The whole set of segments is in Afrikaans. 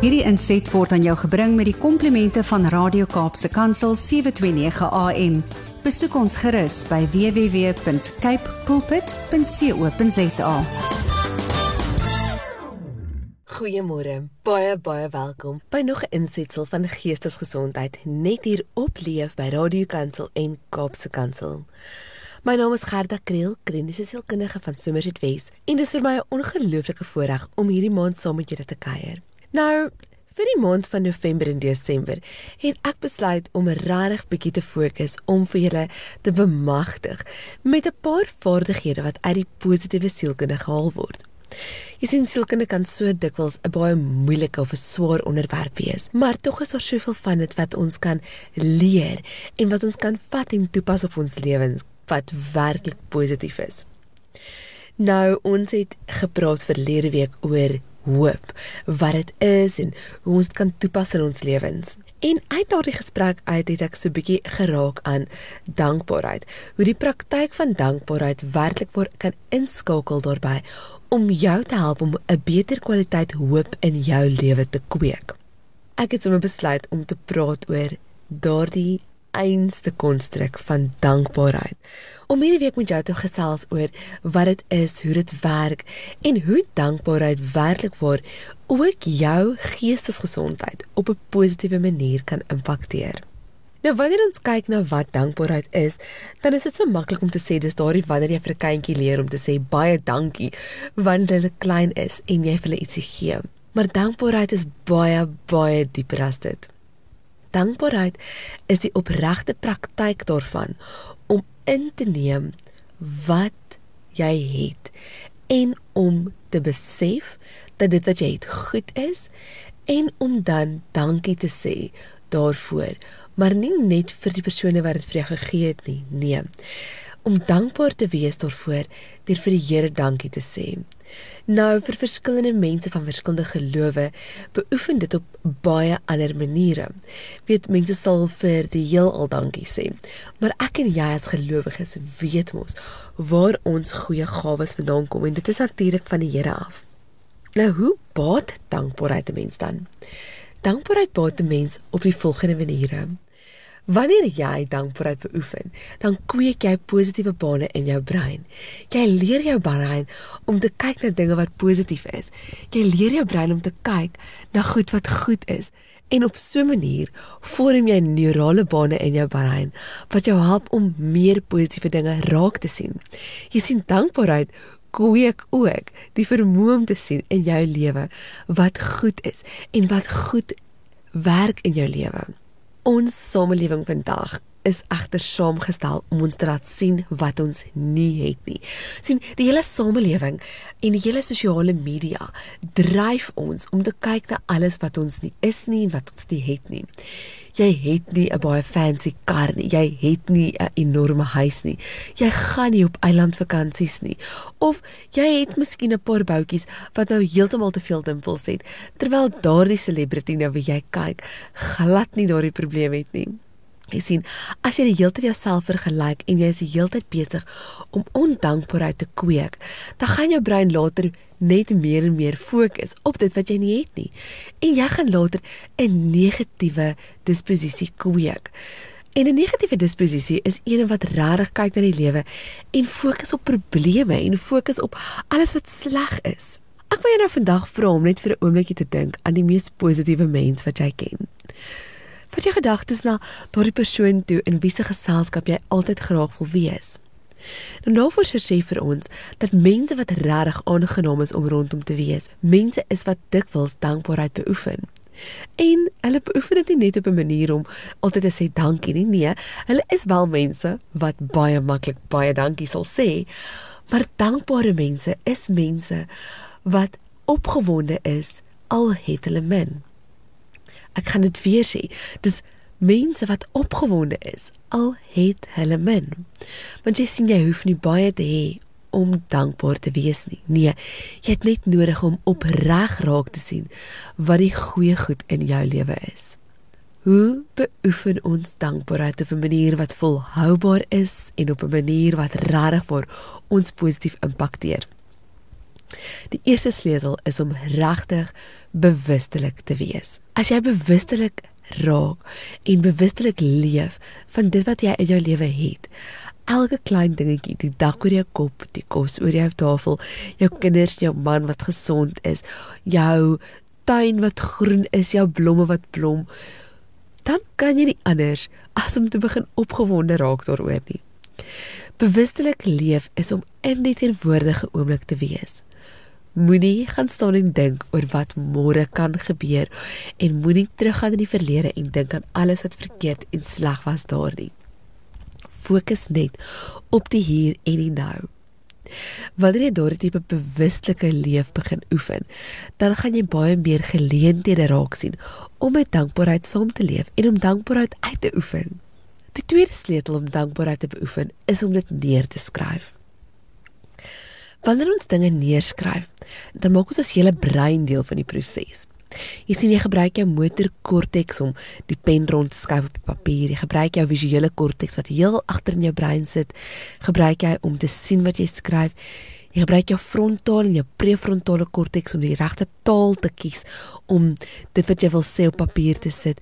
Hierdie inset word aan jou gebring met die komplimente van Radio Kaapse Kansel 729 AM. Besoek ons gerus by www.cape pulpit.co.za. Goeiemôre. Baie baie welkom by nog 'n insetsel van Geestesgesondheid net hier op Leef by Radio Kansel en Kaapse Kansel. My naam is Gerda Kriel, kliniese sielkundige van Somerset West, en dit is vir my 'n ongelooflike voorreg om hierdie maand saam met julle te kuier. Nou, vir die maand van November en Desember het ek besluit om regtig bietjie te fokus om vir julle te bemagtig met 'n paar vaardighede wat uit die positiewe sielkunde gehaal word. Jy sien sielkunde kan so dikwels 'n baie moeilike of 'n swaar onderwerp wees, maar tog is daar soveel van dit wat ons kan leer en wat ons kan vat en toepas op ons lewens wat werklik positief is. Nou ons het gepraat verlede week oor hoop, wat dit is en hoe ons dit kan toepas in ons lewens. En uit daardie gesprek uit het ek so 'n bietjie geraak aan dankbaarheid. Hoe die praktyk van dankbaarheid werklik word kan inskakel daarbey om jou te help om 'n beter kwaliteit hoop in jou lewe te kweek. Ek het sommer besluit om te praat oor daardie einste konstruk van dankbaarheid. Om hierdie week met jou te gesels oor wat dit is, hoe dit werk en hoe dankbaarheid werklik word ook jou geestesgesondheid op 'n positiewe manier kan impakteer. Nou wanneer ons kyk na wat dankbaarheid is, dan is dit so maklik om te sê dis daardie wanneer jy vir 'n kindjie leer om te sê baie dankie wanneer hulle klein is en jy vir hulle ietsie gee. Maar dankbaarheid is baie baie dieper as dit. Dankbaarheid is die opregte praktyk daarvan om in te neem wat jy het en om te besef dat dit wat jy het goed is en om dan dankie te sê daarvoor. Maar nie net vir die persone wat dit vir jou gegee het nie nee om dankbaar te wees daarvoor deur vir die Here dankie te sê. Nou vir verskillende mense van verskillende gelowe beoefen dit op baie ander maniere. Weet mense sal vir die heelal dankie sê. Maar ek en jy as gelowiges weet mos waar ons goeie gawes vandaan kom en dit is natuurlik van die Here af. Nou hoe baat dankbaarheid 'n mens dan? Dankbaarheid baat 'n mens op die volgende maniere. Wanneer jy dankbaarheid beoefen, dan kweek jy positiewe bane in jou brein. Jy leer jou brein om te kyk na dinge wat positief is. Jy leer jou brein om te kyk na goed wat goed is. En op so 'n manier vorm jy neurale bane in jou brein wat jou help om meer positiewe dinge raak te sien. Jy sien dankbaarheid kweek ook die vermoë om te sien in jou lewe wat goed is en wat goed werk in jou lewe. Ons samelewing vandag is egter saamgestel om ons te laat sien wat ons nie het nie. sien, die hele samelewing en die hele sosiale media dryf ons om te kyk na alles wat ons nie is nie en wat ons nie het nie. Jy het nie 'n baie fancy kar nie, jy het nie 'n enorme huis nie. Jy gaan nie op eilandvakansies nie of jy het miskien 'n paar boutjies wat nou heeltemal te veel dimpels het terwyl daardie celebrity nou wie jy kyk glad nie daardie probleem het nie. Jy sien, as jy die hele tyd jouself vergelyk en jy is die hele tyd besig om ondankbaarheid te kweek, dan gaan jou brein later net meer en meer fokus op dit wat jy nie het nie. En jy gaan later 'n negatiewe disposisie kweek. En 'n negatiewe disposisie is een wat regtig kyk na die lewe en fokus op probleme en fokus op alles wat sleg is. Ek wil jou nou vandag vra om net vir 'n oombliekie te dink aan die mees positiewe mens wat jy ken. Vat jou gedagtes na daardie persoon toe in wie se geselskap jy altyd graag wil wees. Nou navorsers sê vir ons dat mense wat regtig aangenaam is om rondom te wees, mense is wat dikwels dankbaarheid beoefen. En hulle beoefen dit nie net op 'n manier om altyd te sê dankie nie, nee, hulle is wel mense wat baie maklik baie dankie sal sê, maar dankbare mense is mense wat opgewonde is al het hulle min. Ek gaan dit weer sê. Dis mense wat opgewonde is al het hulle min. Want jy sien jy hoef nie baie te hê om dankbaar te wees nie. Nee, jy het net nodig om opreg raak te sien wat die goeie goed in jou lewe is. Hoe beoefen ons dankbaarheid op 'n manier wat volhoubaar is en op 'n manier wat regtig vir ons positief impakteer? Die eerste sleutel is om regtig bewustelik te wees. As jy bewustelik raak en bewustelik leef van dit wat jy in jou lewe het, elke klein dingetjie, die dak oor jou kop, die kos oor jou tafel, jou kinders, jou man wat gesond is, jou tuin wat groen is, jou blomme wat blom, dan kan jy nie anders as om te begin opgewonde raak daaroor nie. Bewustelik leef is om in die teenwoordige oomblik te wees. Moenie gaan staan en dink oor wat môre kan gebeur en moenie teruggaan in die verlede en dink aan alles wat verkeerd en sleg was daar nie. Fokus net op die hier en die nou. Wanneer jy daardie tipe bewustelike leef begin oefen, dan gaan jy baie meer geleenthede raak sien om met dankbaarheid saam te leef en om dankbaarheid uit te oefen. Die tweede sleutel om dankbaarheid te beoefen is om dit neer te skryf. Wanneer ons dinge neerskryf, dan maak ons ons hele brein deel van die proses. Jy sien jy gebruik jou motorkorteks om die pen rond te skuif op die papier. Jy gebruik jou visuele korteks wat heel agter in jou brein sit, gebruik jy om te sien wat jy skryf. Jy gebruik jou frontaal en jou prefrontale korteks om die regte taal te kies om dit wat jy wil sê op papier te sit.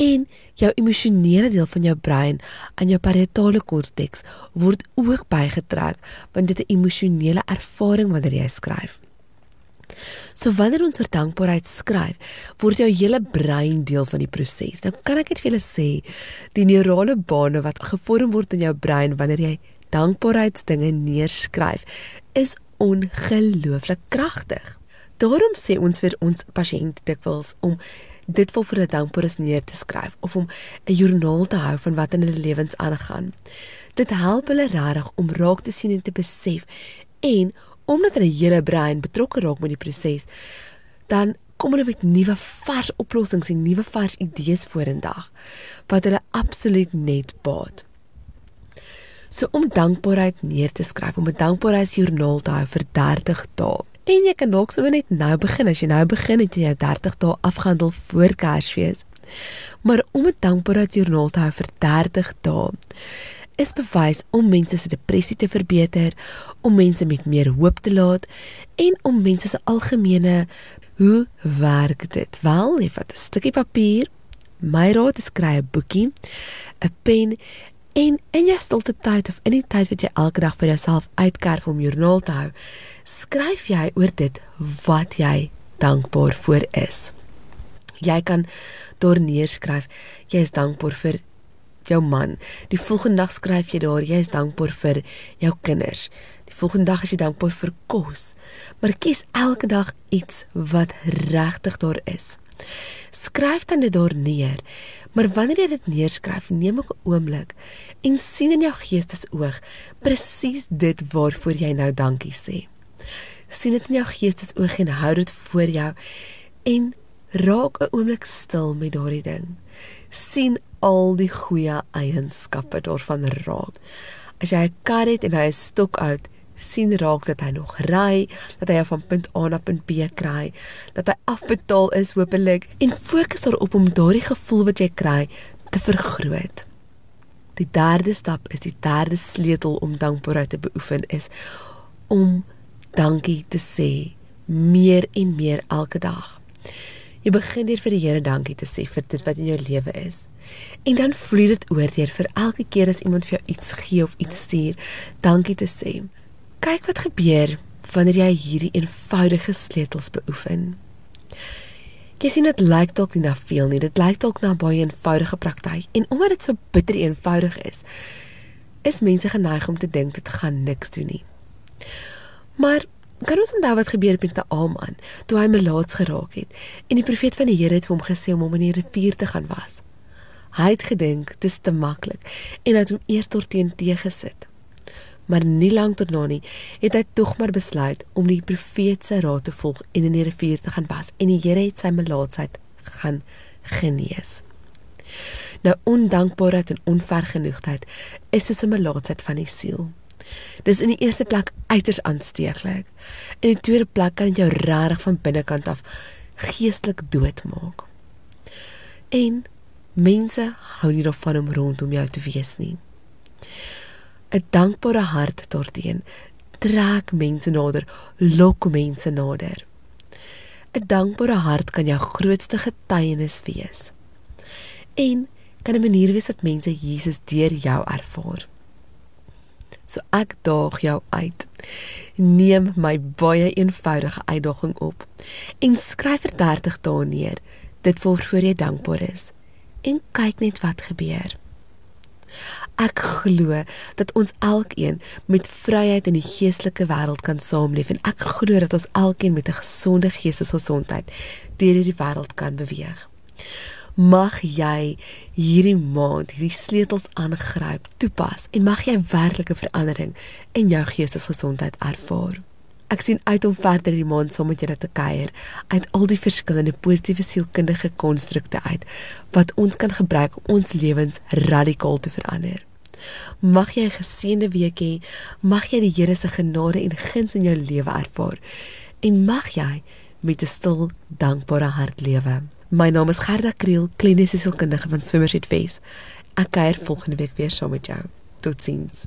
En jou emosionele deel van jou brein aan jou parietale korteks word ook bygetrek want dit 'n emosionele ervaring wanneer jy skryf. So wanneer ons oor dankbaarheid skryf, word jou hele brein deel van die proses. Nou kan ek net vir julle sê, die neurale bane wat gevorm word in jou brein wanneer jy dankbaarheidsdinge neerskryf is ongelooflik kragtig. Daarom sê ons vir ons pasiënte dikwels om dit vol vir 'n dankbaarheid neer te skryf of om 'n joernaal te hou van wat in hulle lewens aangaan. Dit help hulle regtig om raak te sien en te besef en omdat hulle hele brein betrokke raak met die proses, dan kom hulle met nuwe vars oplossings en nuwe vars idees vorendag wat hulle absoluut net baat. So om dankbaarheid neer te skryf, om 'n dankbaarheidsjoernaal te hou vir 30 dae. En jy kan dalk sommer net nou begin as jy nou begin het jy jou 30 dae afgehandel voor Kersfees. Maar om 'n dankbaarheidsjoernaal te hou vir 30 dae is bewys om mense se depressie te verbeter, om mense met meer hoop te laat en om mense se algemene hoe werk dit? Wel, jy vat 'n stukkie papier, my raad is kry 'n boekie, 'n pen En in jou stilte tyd of in die tyd wat jy elke dag vir jouself uitkerf om joernaal te hou, skryf jy oor dit wat jy dankbaar vir is. Jy kan daar neerskryf jy is dankbaar vir jou man. Die volgende dag skryf jy daar jy is dankbaar vir jou kinders. Die volgende dag is jy dankbaar vir kos. Maar kies elke dag iets wat regtig daar is. Skryf dan dit daar neer. Maar wanneer jy dit neerskryf, neem 'n oomblik en sien in jou geestesoog presies dit waarvoor jy nou dankie sê. Sien dit in jou geestesoog en hou dit voor jou en raak 'n oomblik stil met daardie ding. sien al die goeie eienskappe daarvan raak. As jy 'n kar het en hy is stok oud, sien raak dat hy nog ry, dat hy van punt A na punt B kry, dat hy afbetaal is hopelik en fokus daarop om daardie gevoel wat jy kry te vergroot. Die derde stap is die derde sleutel om dankbaarheid te beoefen is om dankie te sê meer en meer elke dag. Jy begin deur vir die Here dankie te sê vir dit wat in jou lewe is. En dan vloei dit oor deur vir elke keer as iemand vir jou iets gee of iets stuur, dankie te sê kyk wat gebeur wanneer jy hierdie eenvoudige sleutels beoefen. Jy sien dit lyk dalk nie na veel nie, dit lyk dalk na baie eenvoudige praktyk en omdat dit so bitter eenvoudig is, is mense geneig om te dink dit gaan niks doen nie. Maar kan ons onthou wat gebeur het met Naaman toe hy melaats geraak het en die profeet van die Here het vir hom gesê om hom in die rivier te gaan was. Hy het gedink dit is te maklik en het hom eers dorteen teëgesit maar nie lank daarna nie het hy tog maar besluit om die profeet se raad te volg en in die rivier te gaan was en die Here het sy melaatsheid gaan genees. Nou ondankbaarheid en onvergenoegdheid is soos 'n melaatsheid van die siel. Dis in die eerste plek uiters aansteeklik. In die tweede plek kan dit jou regtig van binnekant af geestelik doodmaak. En mense hou nie daarvan om rondom jou te wees nie. 'n dankbare hart daarteen trek mense nader, lok mense nader. 'n Dankbare hart kan jou grootste getuienis wees. En kan 'n manier wees dat mense Jesus deur jou ervaar. So ek daag jou uit. Neem my baie eenvoudige uitdaging op en skryf vir 30 dae neer dit waarvoor jy dankbaar is en kyk net wat gebeur. Ek glo dat ons elkeen met vryheid in die geestelike wêreld kan saamleef en ek glo dat ons elkeen met 'n gesonde geestesgesondheid deur hierdie wêreld kan beweeg. Mag jy hierdie maand hierdie sleutels aangryp, toepas en mag jy werklike verandering in jou geestesgesondheid ervaar. Ek sien uit om verder die maand saam met julle te kuier uit al die verskillende positiewe sielkundige konstrukte uit wat ons kan gebruik om ons lewens radikaal te verander. Mag jy 'n geseënde week hê. Mag jy die Here se genade en guns in jou lewe ervaar. En mag jy met 'n stil, dankbare hart lewe. My naam is Gerda Kriel, kliniese sielkundige van Somerset West. Ek kuier volgende week weer saam met jou. Totsiens.